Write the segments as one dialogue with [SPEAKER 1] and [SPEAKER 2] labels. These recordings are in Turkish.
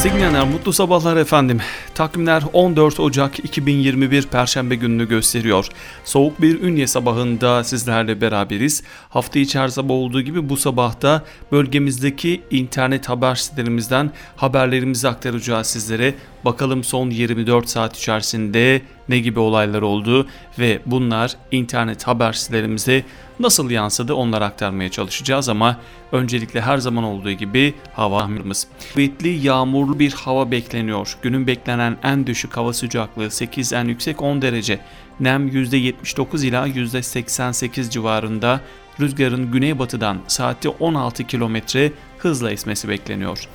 [SPEAKER 1] Signaler mutlu sabahlar efendim. Takvimler 14 Ocak 2021 Perşembe gününü gösteriyor. Soğuk bir ünye sabahında sizlerle beraberiz. Hafta içi her sabah olduğu gibi bu sabahta bölgemizdeki internet haber sitelerimizden haberlerimizi aktaracağız sizlere. Bakalım son 24 saat içerisinde ne gibi olaylar oldu ve bunlar internet haber sitelerimize nasıl yansıdı onları aktarmaya çalışacağız ama öncelikle her zaman olduğu gibi hava tahminimiz. Kuvvetli yağmurlu bir hava bekleniyor. Günün beklenen en düşük hava sıcaklığı 8 en yüksek 10 derece. Nem %79 ila %88 civarında. Rüzgarın güneybatıdan saatte 16 km hızla esmesi bekleniyor.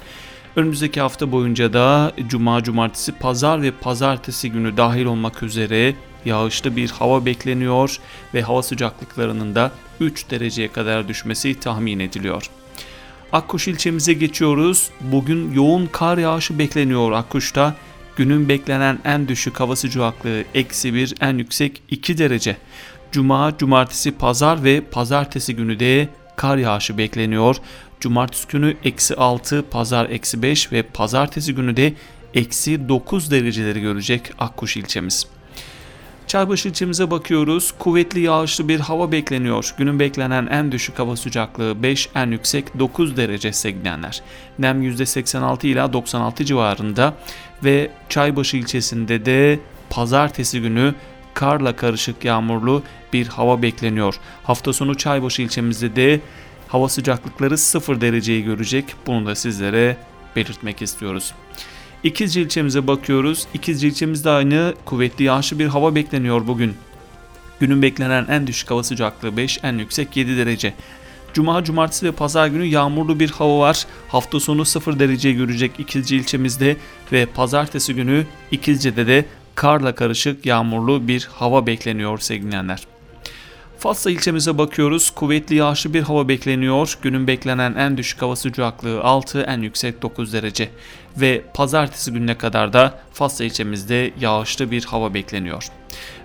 [SPEAKER 1] Önümüzdeki hafta boyunca da cuma, cumartesi, pazar ve pazartesi günü dahil olmak üzere yağışlı bir hava bekleniyor ve hava sıcaklıklarının da 3 dereceye kadar düşmesi tahmin ediliyor. Akkuş ilçemize geçiyoruz. Bugün yoğun kar yağışı bekleniyor Akkuş'ta. Günün beklenen en düşük hava sıcaklığı eksi 1, en yüksek 2 derece. Cuma, cumartesi, pazar ve pazartesi günü de kar yağışı bekleniyor. Cumartesi günü eksi 6, pazar eksi 5 ve pazartesi günü de eksi 9 dereceleri görecek Akkuş ilçemiz. Çaybaşı ilçemize bakıyoruz. Kuvvetli yağışlı bir hava bekleniyor. Günün beklenen en düşük hava sıcaklığı 5, en yüksek 9 derece sevgilenler. Nem %86 ila 96 civarında ve Çaybaşı ilçesinde de pazartesi günü karla karışık yağmurlu bir hava bekleniyor. Hafta sonu Çaybaşı ilçemizde de hava sıcaklıkları 0 dereceyi görecek. Bunu da sizlere belirtmek istiyoruz. İkizce ilçemize bakıyoruz. İkizce ilçemizde aynı kuvvetli yağışlı bir hava bekleniyor bugün. Günün beklenen en düşük hava sıcaklığı 5, en yüksek 7 derece. Cuma, cumartesi ve pazar günü yağmurlu bir hava var. Hafta sonu 0 dereceyi görecek İkizce ilçemizde ve pazartesi günü İkizce'de de karla karışık yağmurlu bir hava bekleniyor sevgilenler. Fatsa ilçemize bakıyoruz. Kuvvetli yağışlı bir hava bekleniyor. Günün beklenen en düşük hava sıcaklığı 6, en yüksek 9 derece. Ve pazartesi gününe kadar da Fatsa ilçemizde yağışlı bir hava bekleniyor.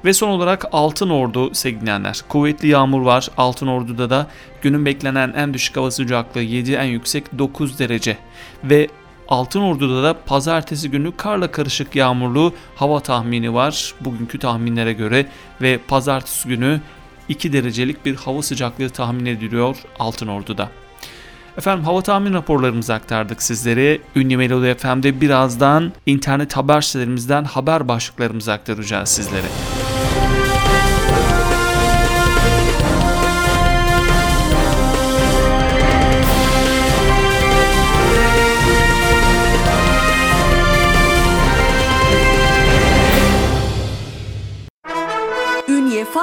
[SPEAKER 1] Ve son olarak Altın Ordu sevgilenler. Kuvvetli yağmur var. Altın Ordu'da da günün beklenen en düşük hava sıcaklığı 7, en yüksek 9 derece. Ve Altın Ordu'da da pazartesi günü karla karışık yağmurlu hava tahmini var bugünkü tahminlere göre ve pazartesi günü 2 derecelik bir hava sıcaklığı tahmin ediliyor Altın Ordu'da. Efendim hava tahmin raporlarımızı aktardık sizlere. Ünlü Melodi FM'de birazdan internet haber sitelerimizden haber başlıklarımızı aktaracağız sizlere.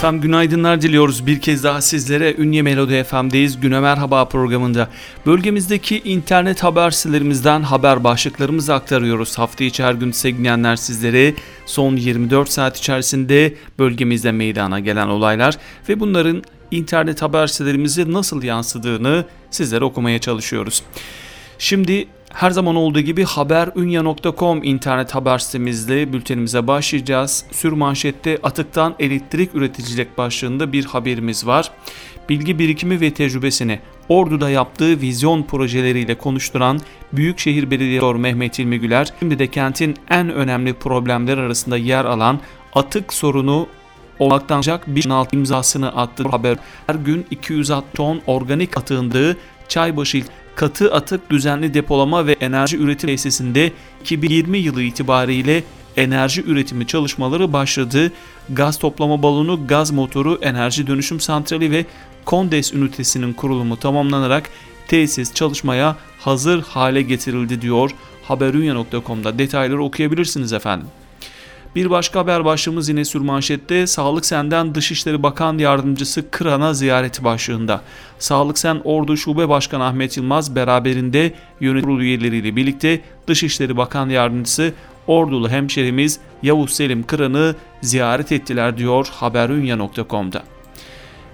[SPEAKER 1] Efendim günaydınlar diliyoruz bir kez daha sizlere Ünye Melodi FM'deyiz. Güne Merhaba programında bölgemizdeki internet haber sitelerimizden haber başlıklarımızı aktarıyoruz. Hafta içi her gün sevgilenler sizlere son 24 saat içerisinde bölgemizde meydana gelen olaylar ve bunların internet haber sitelerimize nasıl yansıdığını sizlere okumaya çalışıyoruz. Şimdi her zaman olduğu gibi haberunya.com internet haber sitemizle bültenimize başlayacağız. Sür manşette atıktan elektrik üreticilik başlığında bir haberimiz var. Bilgi birikimi ve tecrübesini Ordu'da yaptığı vizyon projeleriyle konuşturan Büyükşehir Belediyesi Mehmet İlmi Güler, şimdi de kentin en önemli problemler arasında yer alan atık sorunu olmaktan bir alt imzasını attı. Haber her gün 200 ton organik atığındığı Çaybaşı katı atık düzenli depolama ve enerji üretim tesisinde 2020 yılı itibariyle enerji üretimi çalışmaları başladı. gaz toplama balonu, gaz motoru, enerji dönüşüm santrali ve kondes ünitesinin kurulumu tamamlanarak tesis çalışmaya hazır hale getirildi diyor haberunya.com'da detayları okuyabilirsiniz efendim. Bir başka haber başlığımız yine sürmanşette Sağlık Sen'den Dışişleri Bakan Yardımcısı Kıran'a ziyareti başlığında. Sağlık Sen Ordu Şube Başkanı Ahmet Yılmaz beraberinde yönetim kurulu üyeleriyle birlikte Dışişleri Bakan Yardımcısı Ordulu hemşerimiz Yavuz Selim Kıran'ı ziyaret ettiler diyor haberunya.com'da.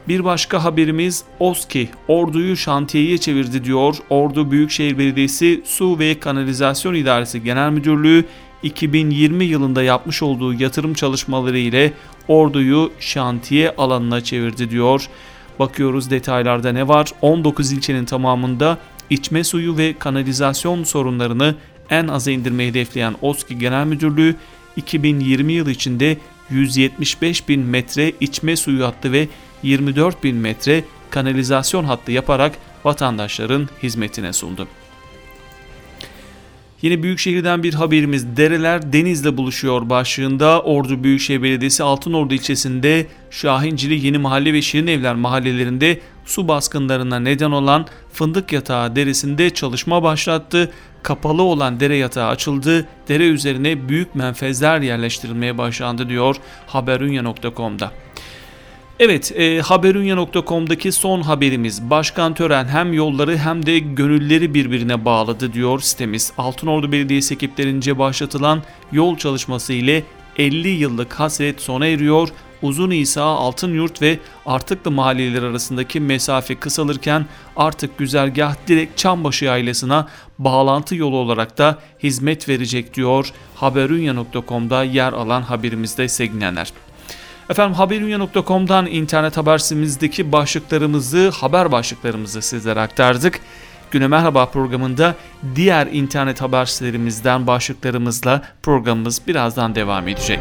[SPEAKER 1] Bir başka haberimiz OSKİ orduyu şantiyeye çevirdi diyor. Ordu Büyükşehir Belediyesi Su ve Kanalizasyon İdaresi Genel Müdürlüğü 2020 yılında yapmış olduğu yatırım çalışmaları ile orduyu şantiye alanına çevirdi diyor. Bakıyoruz detaylarda ne var? 19 ilçenin tamamında içme suyu ve kanalizasyon sorunlarını en aza indirmeyi hedefleyen OSKİ Genel Müdürlüğü 2020 yılı içinde 175 bin metre içme suyu hattı ve 24 bin metre kanalizasyon hattı yaparak vatandaşların hizmetine sundu. Yine Büyükşehir'den bir haberimiz dereler denizle buluşuyor başlığında Ordu Büyükşehir Belediyesi Altınordu ilçesinde Şahincili Yeni Mahalle ve Şirin Evler mahallelerinde su baskınlarına neden olan Fındık Yatağı deresinde çalışma başlattı. Kapalı olan dere yatağı açıldı. Dere üzerine büyük menfezler yerleştirilmeye başlandı diyor haberunya.com'da. Evet, e, haberunya.com'daki son haberimiz. Başkan Tören hem yolları hem de gönülleri birbirine bağladı diyor sitemiz. Altınordu Belediyesi ekiplerince başlatılan yol çalışması ile 50 yıllık hasret sona eriyor. Uzun İsa, Altınyurt ve Artıklı mahalleleri arasındaki mesafe kısalırken artık güzergah direkt Çambaşı ailesine bağlantı yolu olarak da hizmet verecek diyor haberunya.com'da yer alan haberimizde sevgilenler. Efendim haberunya.com'dan internet haber sitemizdeki başlıklarımızı, haber başlıklarımızı sizlere aktardık. Güne Merhaba programında diğer internet haber başlıklarımızla programımız birazdan devam edecek.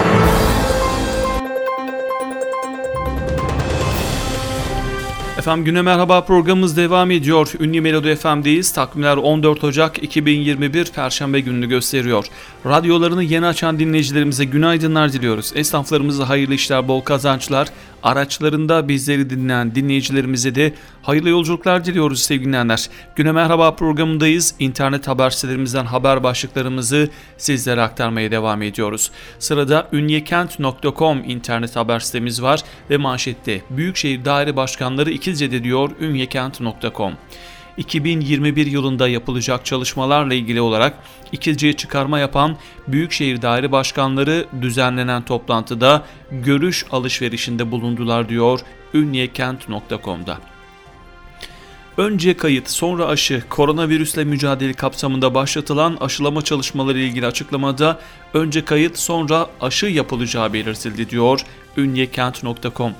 [SPEAKER 1] Efendim güne merhaba programımız devam ediyor. Ünlü Melodi FM'deyiz. Takvimler 14 Ocak 2021 Perşembe gününü gösteriyor. Radyolarını yeni açan dinleyicilerimize günaydınlar diliyoruz. Esnaflarımıza hayırlı işler, bol kazançlar. Araçlarında bizleri dinleyen dinleyicilerimize de hayırlı yolculuklar diliyoruz sevgili dinleyenler. Güne merhaba programındayız. İnternet haber sitelerimizden haber başlıklarımızı sizlere aktarmaya devam ediyoruz. Sırada ünyekent.com internet haber sitemiz var ve manşette Büyükşehir Daire Başkanları İkizce'de diyor ünyekent.com. 2021 yılında yapılacak çalışmalarla ilgili olarak İkizce'ye çıkarma yapan Büyükşehir Daire Başkanları düzenlenen toplantıda görüş alışverişinde bulundular diyor ünyekent.com'da. Önce kayıt, sonra aşı, koronavirüsle mücadele kapsamında başlatılan aşılama çalışmaları ile ilgili açıklamada önce kayıt, sonra aşı yapılacağı belirtildi diyor ünyekent.com.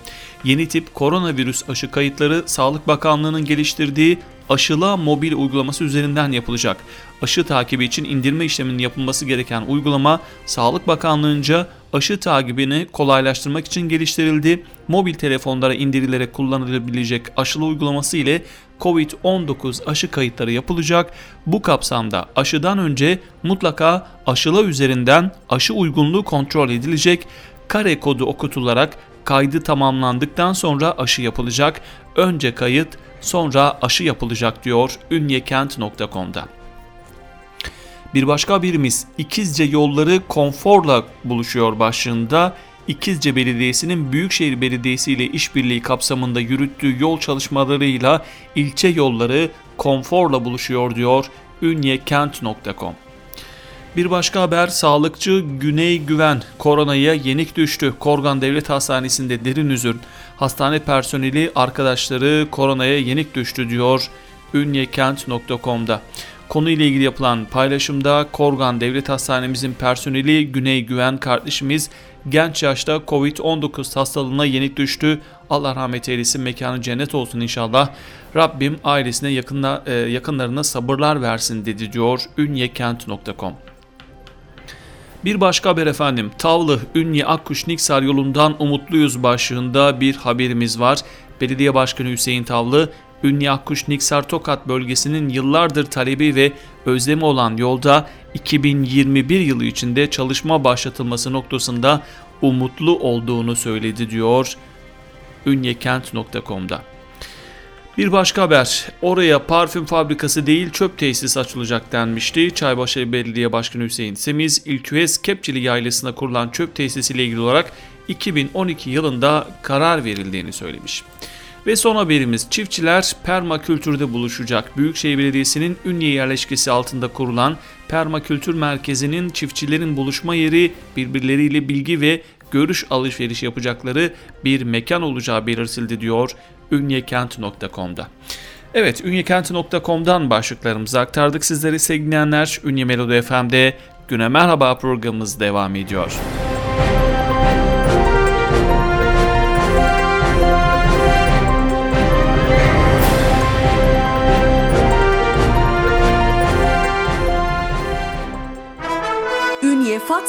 [SPEAKER 1] Yeni tip koronavirüs aşı kayıtları Sağlık Bakanlığı'nın geliştirdiği Aşıla mobil uygulaması üzerinden yapılacak. Aşı takibi için indirme işleminin yapılması gereken uygulama Sağlık Bakanlığı'nca aşı takibini kolaylaştırmak için geliştirildi. Mobil telefonlara indirilerek kullanılabilecek aşılı uygulaması ile COVID-19 aşı kayıtları yapılacak. Bu kapsamda aşıdan önce mutlaka aşıla üzerinden aşı uygunluğu kontrol edilecek. Kare kodu okutularak kaydı tamamlandıktan sonra aşı yapılacak. Önce kayıt, sonra aşı yapılacak diyor ünyekent.com'da. Bir başka birimiz İkizce yolları konforla buluşuyor başlığında İkizce Belediyesi'nin Büyükşehir Belediyesi ile işbirliği kapsamında yürüttüğü yol çalışmalarıyla ilçe yolları konforla buluşuyor diyor ünyekent.com. Bir başka haber sağlıkçı Güney Güven koronaya yenik düştü. Korgan Devlet Hastanesi'nde derin üzün. Hastane personeli arkadaşları koronaya yenik düştü diyor ünyekent.com'da. Konuyla ilgili yapılan paylaşımda Korgan Devlet Hastanemizin personeli Güney Güven kardeşimiz genç yaşta Covid-19 hastalığına yenik düştü. Allah rahmet eylesin mekanı cennet olsun inşallah. Rabbim ailesine yakınla, e, yakınlarına sabırlar versin dedi diyor ünyekent.com. Bir başka haber efendim. Tavlı Ünye Akkuş Niksar yolundan umutluyuz başlığında bir haberimiz var. Belediye Başkanı Hüseyin Tavlı Ünye Akkuş Niksar Tokat bölgesinin yıllardır talebi ve özlemi olan yolda 2021 yılı içinde çalışma başlatılması noktasında umutlu olduğunu söyledi diyor ünyekent.com'da. Bir başka haber. Oraya parfüm fabrikası değil çöp tesis açılacak denmişti. Çaybaşı Belediye Başkanı Hüseyin Semiz, İlküez Kepçili Yaylası'na kurulan çöp tesisiyle ilgili olarak 2012 yılında karar verildiğini söylemiş. Ve son haberimiz çiftçiler permakültürde buluşacak. Büyükşehir Belediyesi'nin Ünye yerleşkesi altında kurulan permakültür merkezinin çiftçilerin buluşma yeri birbirleriyle bilgi ve görüş alışveriş yapacakları bir mekan olacağı belirtildi diyor ünyekent.com'da. Evet ünyekent.com'dan başlıklarımızı aktardık sizlere sevgili Ünye Melodi FM'de Güne Merhaba programımız devam ediyor.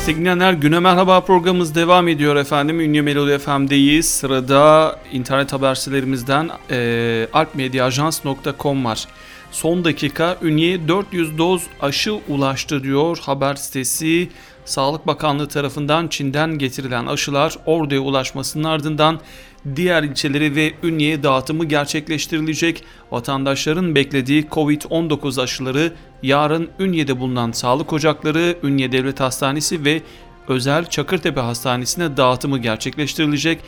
[SPEAKER 1] Sevgili Güne Merhaba programımız devam ediyor efendim. Ünlü Melodi FM'deyiz. Sırada internet haber sitelerimizden e, alpmediaajans.com var. Son dakika Ünye 400 doz aşı ulaştı diyor haber sitesi. Sağlık Bakanlığı tarafından Çin'den getirilen aşılar Ordu'ya ulaşmasının ardından diğer ilçeleri ve Ünye'ye dağıtımı gerçekleştirilecek. Vatandaşların beklediği Covid-19 aşıları yarın Ünye'de bulunan sağlık ocakları, Ünye Devlet Hastanesi ve özel Çakırtepe Hastanesi'ne dağıtımı gerçekleştirilecek.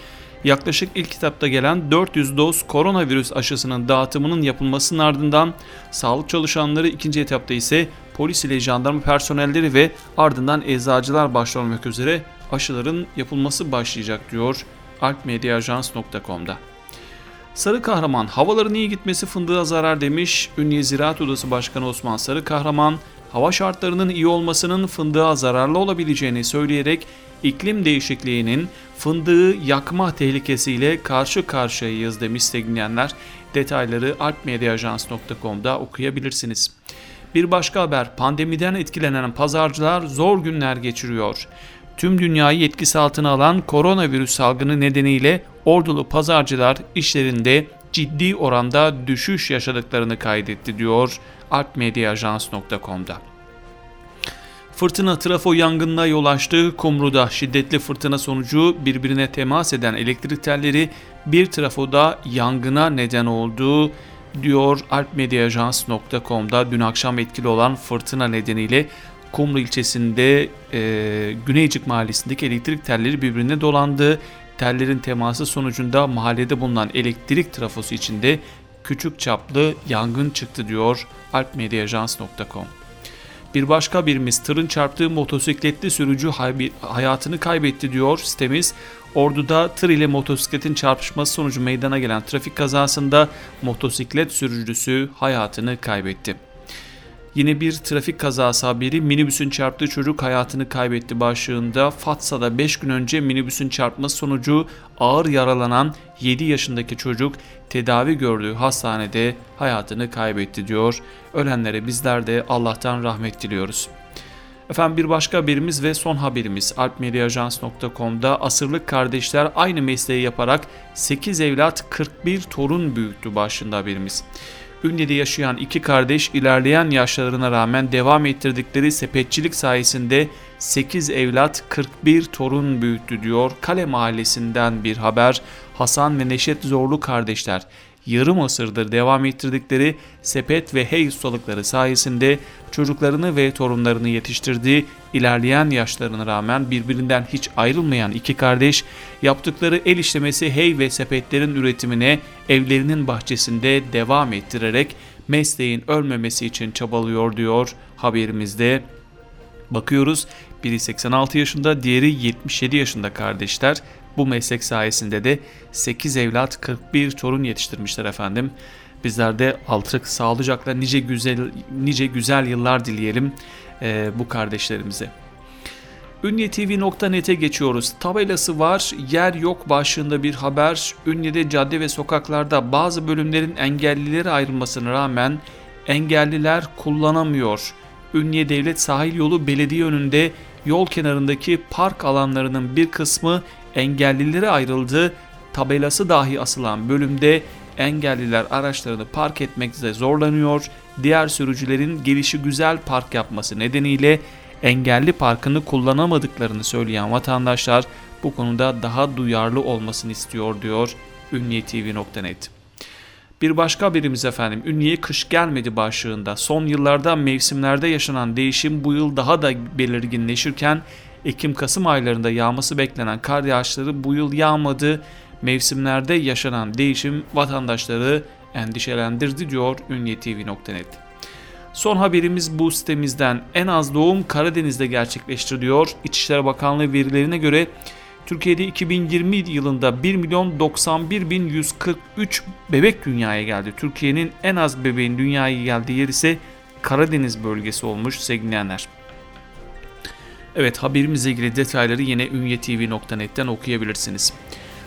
[SPEAKER 1] Yaklaşık ilk kitapta gelen 400 doz koronavirüs aşısının dağıtımının yapılmasının ardından sağlık çalışanları ikinci etapta ise polis ile jandarma personelleri ve ardından eczacılar başta olmak üzere aşıların yapılması başlayacak diyor alpmediaajans.com'da. Sarı Kahraman havaların iyi gitmesi fındığa zarar demiş. Ünye Ziraat Odası Başkanı Osman Sarı Kahraman hava şartlarının iyi olmasının fındığa zararlı olabileceğini söyleyerek iklim değişikliğinin fındığı yakma tehlikesiyle karşı karşıyayız demiş sevgilenler. Detayları alpmediaajans.com'da okuyabilirsiniz. Bir başka haber pandemiden etkilenen pazarcılar zor günler geçiriyor. Tüm dünyayı etkisi altına alan koronavirüs salgını nedeniyle ordulu pazarcılar işlerinde ciddi oranda düşüş yaşadıklarını kaydetti diyor alpmediaajans.com'da. Fırtına trafo yangınına yol açtı. Kumru'da şiddetli fırtına sonucu birbirine temas eden elektrik telleri bir trafoda yangına neden oldu diyor alpmediaajans.com'da dün akşam etkili olan fırtına nedeniyle Kumru ilçesinde e, Güneycik mahallesindeki elektrik telleri birbirine dolandı. Tellerin teması sonucunda mahallede bulunan elektrik trafosu içinde küçük çaplı yangın çıktı diyor alpmediaajans.com. Bir başka birimiz tırın çarptığı motosikletli sürücü hayatını kaybetti diyor sitemiz. Ordu'da tır ile motosikletin çarpışması sonucu meydana gelen trafik kazasında motosiklet sürücüsü hayatını kaybetti. Yine bir trafik kazası haberi minibüsün çarptığı çocuk hayatını kaybetti başlığında Fatsa'da 5 gün önce minibüsün çarpması sonucu ağır yaralanan 7 yaşındaki çocuk tedavi gördüğü hastanede hayatını kaybetti diyor. Ölenlere bizler de Allah'tan rahmet diliyoruz. Efendim bir başka haberimiz ve son haberimiz alpmediaajans.com'da asırlık kardeşler aynı mesleği yaparak 8 evlat 41 torun büyüttü başlığında haberimiz. Ünye'de yaşayan iki kardeş ilerleyen yaşlarına rağmen devam ettirdikleri sepetçilik sayesinde 8 evlat 41 torun büyüttü diyor. Kale mahallesinden bir haber. Hasan ve Neşet Zorlu kardeşler yarım asırdır devam ettirdikleri sepet ve hey ustalıkları sayesinde çocuklarını ve torunlarını yetiştirdiği ilerleyen yaşlarına rağmen birbirinden hiç ayrılmayan iki kardeş yaptıkları el işlemesi hey ve sepetlerin üretimine evlerinin bahçesinde devam ettirerek mesleğin ölmemesi için çabalıyor diyor haberimizde. Bakıyoruz biri 86 yaşında diğeri 77 yaşında kardeşler. Bu meslek sayesinde de 8 evlat 41 torun yetiştirmişler efendim. Bizler de altlık sağlıcakla nice güzel nice güzel yıllar dileyelim e, bu kardeşlerimize. Ünyetv.net'e geçiyoruz. Tabelası var, yer yok başlığında bir haber. Ünye'de cadde ve sokaklarda bazı bölümlerin engellilere ayrılmasına rağmen engelliler kullanamıyor. Ünye Devlet Sahil Yolu belediye önünde yol kenarındaki park alanlarının bir kısmı engellilere ayrıldı. Tabelası dahi asılan bölümde engelliler araçlarını park etmekte zorlanıyor. Diğer sürücülerin gelişi güzel park yapması nedeniyle engelli parkını kullanamadıklarını söyleyen vatandaşlar bu konuda daha duyarlı olmasını istiyor diyor ünniyetv.net. Bir başka haberimiz efendim Ünye'ye kış gelmedi başlığında son yıllarda mevsimlerde yaşanan değişim bu yıl daha da belirginleşirken Ekim-Kasım aylarında yağması beklenen kar yağışları bu yıl yağmadı. Mevsimlerde yaşanan değişim vatandaşları endişelendirdi diyor ünyetv.net. Son haberimiz bu sitemizden en az doğum Karadeniz'de gerçekleştiriliyor. İçişleri Bakanlığı verilerine göre Türkiye'de 2020 yılında 1 milyon 91 bin 143 bebek dünyaya geldi. Türkiye'nin en az bebeğin dünyaya geldiği yer ise Karadeniz bölgesi olmuş sevgilenler. Evet haberimizle ilgili detayları yine ünyetv.net'ten okuyabilirsiniz.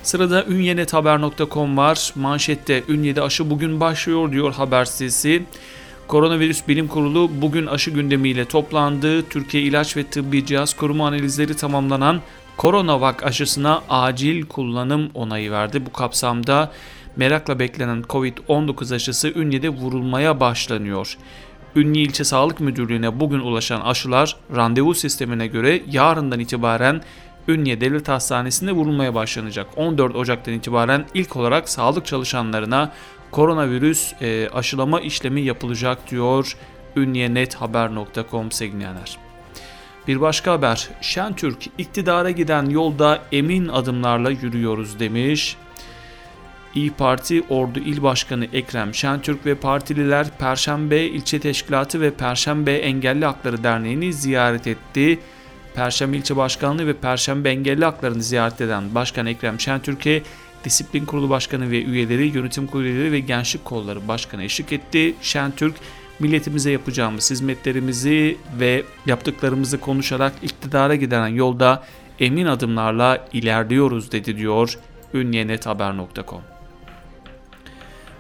[SPEAKER 1] Sırada ünyenethaber.com var. Manşette Ünye'de aşı bugün başlıyor diyor haber sitesi. Koronavirüs Bilim Kurulu bugün aşı gündemiyle toplandı. Türkiye İlaç ve Tıbbi Cihaz Koruma analizleri tamamlanan Coronavac aşısına acil kullanım onayı verdi. Bu kapsamda merakla beklenen Covid-19 aşısı Ünye'de vurulmaya başlanıyor. Ünye İlçe Sağlık Müdürlüğü'ne bugün ulaşan aşılar randevu sistemine göre yarından itibaren Ünye Devlet Hastanesi'nde vurulmaya başlanacak. 14 Ocak'tan itibaren ilk olarak sağlık çalışanlarına koronavirüs e, aşılama işlemi yapılacak diyor ünyenethaber.com sevgilenler. Bir başka haber, Şentürk iktidara giden yolda emin adımlarla yürüyoruz demiş. İyi Parti Ordu İl Başkanı Ekrem Şentürk ve partililer Perşembe İlçe Teşkilatı ve Perşembe Engelli Hakları Derneği'ni ziyaret etti. Perşembe İlçe Başkanlığı ve Perşembe Engelli Hakları'nı ziyaret eden Başkan Ekrem Şentürk'e Disiplin Kurulu Başkanı ve üyeleri, yönetim kurulu üyeleri ve gençlik kolları başkanı eşlik etti. Şentürk milletimize yapacağımız hizmetlerimizi ve yaptıklarımızı konuşarak iktidara giden yolda emin adımlarla ilerliyoruz dedi diyor ünyenethaber.com.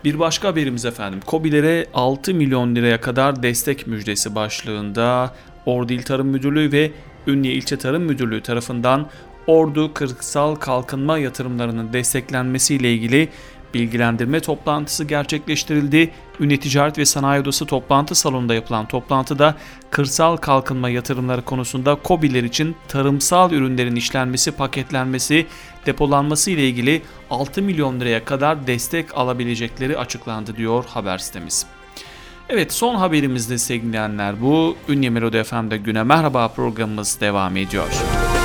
[SPEAKER 1] Bir başka haberimiz efendim. Kobilere 6 milyon liraya kadar destek müjdesi başlığında Ordu İl Tarım Müdürlüğü ve Ünye İlçe Tarım Müdürlüğü tarafından Ordu kırsal kalkınma yatırımlarının desteklenmesiyle ilgili bilgilendirme toplantısı gerçekleştirildi. Ünye Ticaret ve Sanayi Odası toplantı salonunda yapılan toplantıda kırsal kalkınma yatırımları konusunda KOBİ'ler için tarımsal ürünlerin işlenmesi, paketlenmesi, depolanması ile ilgili 6 milyon liraya kadar destek alabilecekleri açıklandı diyor haber sitemiz. Evet son haberimizde sevgilenler bu. Ünye Melodi FM'de güne merhaba programımız devam ediyor.
[SPEAKER 2] Ünye,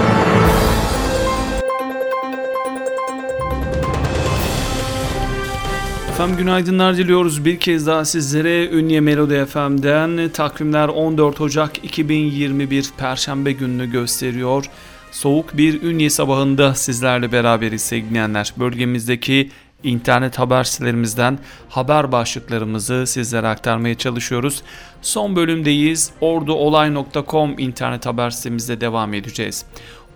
[SPEAKER 1] Efendim günaydınlar diliyoruz. Bir kez daha sizlere Ünye Melodi FM'den takvimler 14 Ocak 2021 Perşembe gününü gösteriyor. Soğuk bir Ünye sabahında sizlerle beraberiz sevgilenler. Bölgemizdeki internet haber sitelerimizden haber başlıklarımızı sizlere aktarmaya çalışıyoruz. Son bölümdeyiz. Orduolay.com internet haber sitemizde devam edeceğiz.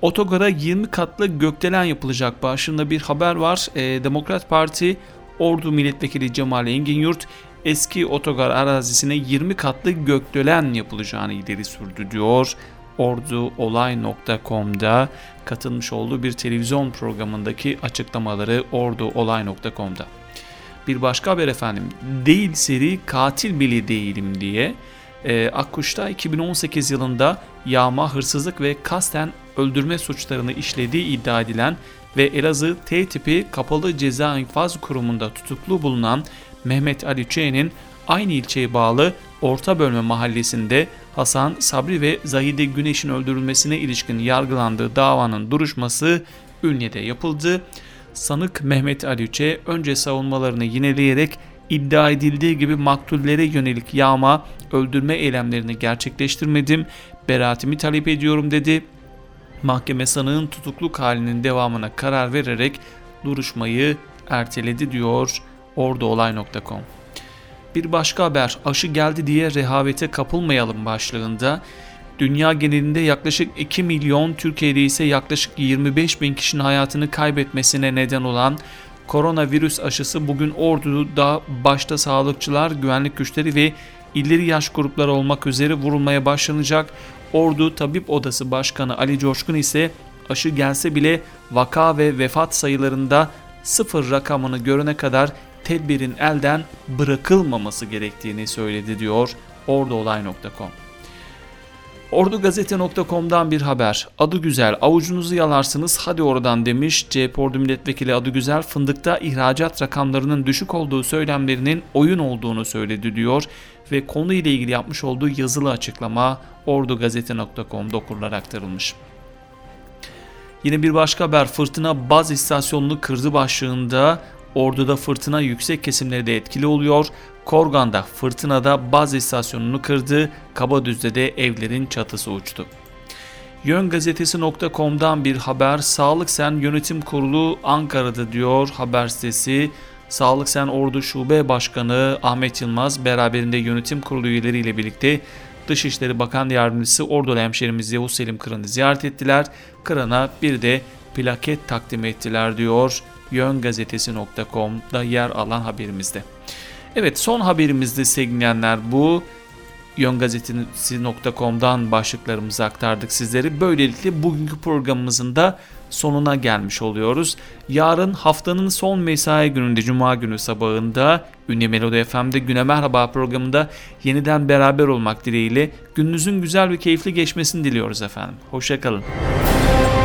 [SPEAKER 1] Otogara 20 katlı gökdelen yapılacak başında bir haber var. E, Demokrat Parti Ordu Milletvekili Cemal Engin Yurt eski otogar arazisine 20 katlı gökdelen yapılacağını ileri sürdü diyor. orduolay.com'da katılmış olduğu bir televizyon programındaki açıklamaları orduolay.com'da. Bir başka haber efendim. Değil seri katil bile değilim diye e, Akkuş'ta 2018 yılında yağma, hırsızlık ve kasten öldürme suçlarını işlediği iddia edilen ve Elazığ T tipi kapalı ceza infaz kurumunda tutuklu bulunan Mehmet Ali Ç'nin aynı ilçeye bağlı Orta Bölme mahallesinde Hasan, Sabri ve Zahide Güneş'in öldürülmesine ilişkin yargılandığı davanın duruşması Ünye'de yapıldı. Sanık Mehmet Ali Ç. önce savunmalarını yineleyerek iddia edildiği gibi maktullere yönelik yağma, öldürme eylemlerini gerçekleştirmedim, beraatimi talep ediyorum dedi. Mahkeme sanığın tutukluk halinin devamına karar vererek duruşmayı erteledi diyor orduolay.com. Bir başka haber aşı geldi diye rehavete kapılmayalım başlığında dünya genelinde yaklaşık 2 milyon Türkiye'de ise yaklaşık 25 bin kişinin hayatını kaybetmesine neden olan koronavirüs aşısı bugün Ordu'da başta sağlıkçılar, güvenlik güçleri ve ileri yaş grupları olmak üzere vurulmaya başlanacak. Ordu Tabip Odası Başkanı Ali Coşkun ise aşı gelse bile vaka ve vefat sayılarında sıfır rakamını görene kadar tedbirin elden bırakılmaması gerektiğini söyledi diyor orduolay.com. Ordugazete.com'dan bir haber. Adı güzel avucunuzu yalarsınız hadi oradan demiş CHP Ordu Milletvekili Adı Güzel fındıkta ihracat rakamlarının düşük olduğu söylemlerinin oyun olduğunu söyledi diyor ve konuyla ilgili yapmış olduğu yazılı açıklama ordugazete.com'da okurlara aktarılmış. Yine bir başka haber fırtına baz istasyonunu kırdı başlığında Ordu'da fırtına yüksek kesimlerde etkili oluyor. Korgan'da fırtınada baz istasyonunu kırdı. Kabadüz'de de evlerin çatısı uçtu. Yön gazetesi.com'dan bir haber. Sağlık Sen Yönetim Kurulu Ankara'da diyor haber sitesi. Sağlık Sen Ordu Şube Başkanı Ahmet Yılmaz beraberinde yönetim kurulu üyeleriyle birlikte Dışişleri Bakan Yardımcısı Ordulu hemşerimiz Yavuz Selim Kıran'ı ziyaret ettiler. Kıran'a bir de plaket takdim ettiler diyor yöngazetesi.com'da yer alan haberimizde. Evet son haberimizde sevgilenler bu. Yöngazetesi.com'dan başlıklarımızı aktardık sizlere. Böylelikle bugünkü programımızın da sonuna gelmiş oluyoruz. Yarın haftanın son mesai gününde Cuma günü sabahında Ünlü Melodi FM'de Güne Merhaba programında yeniden beraber olmak dileğiyle gününüzün güzel ve keyifli geçmesini diliyoruz efendim. Hoşçakalın.
[SPEAKER 2] Ünye,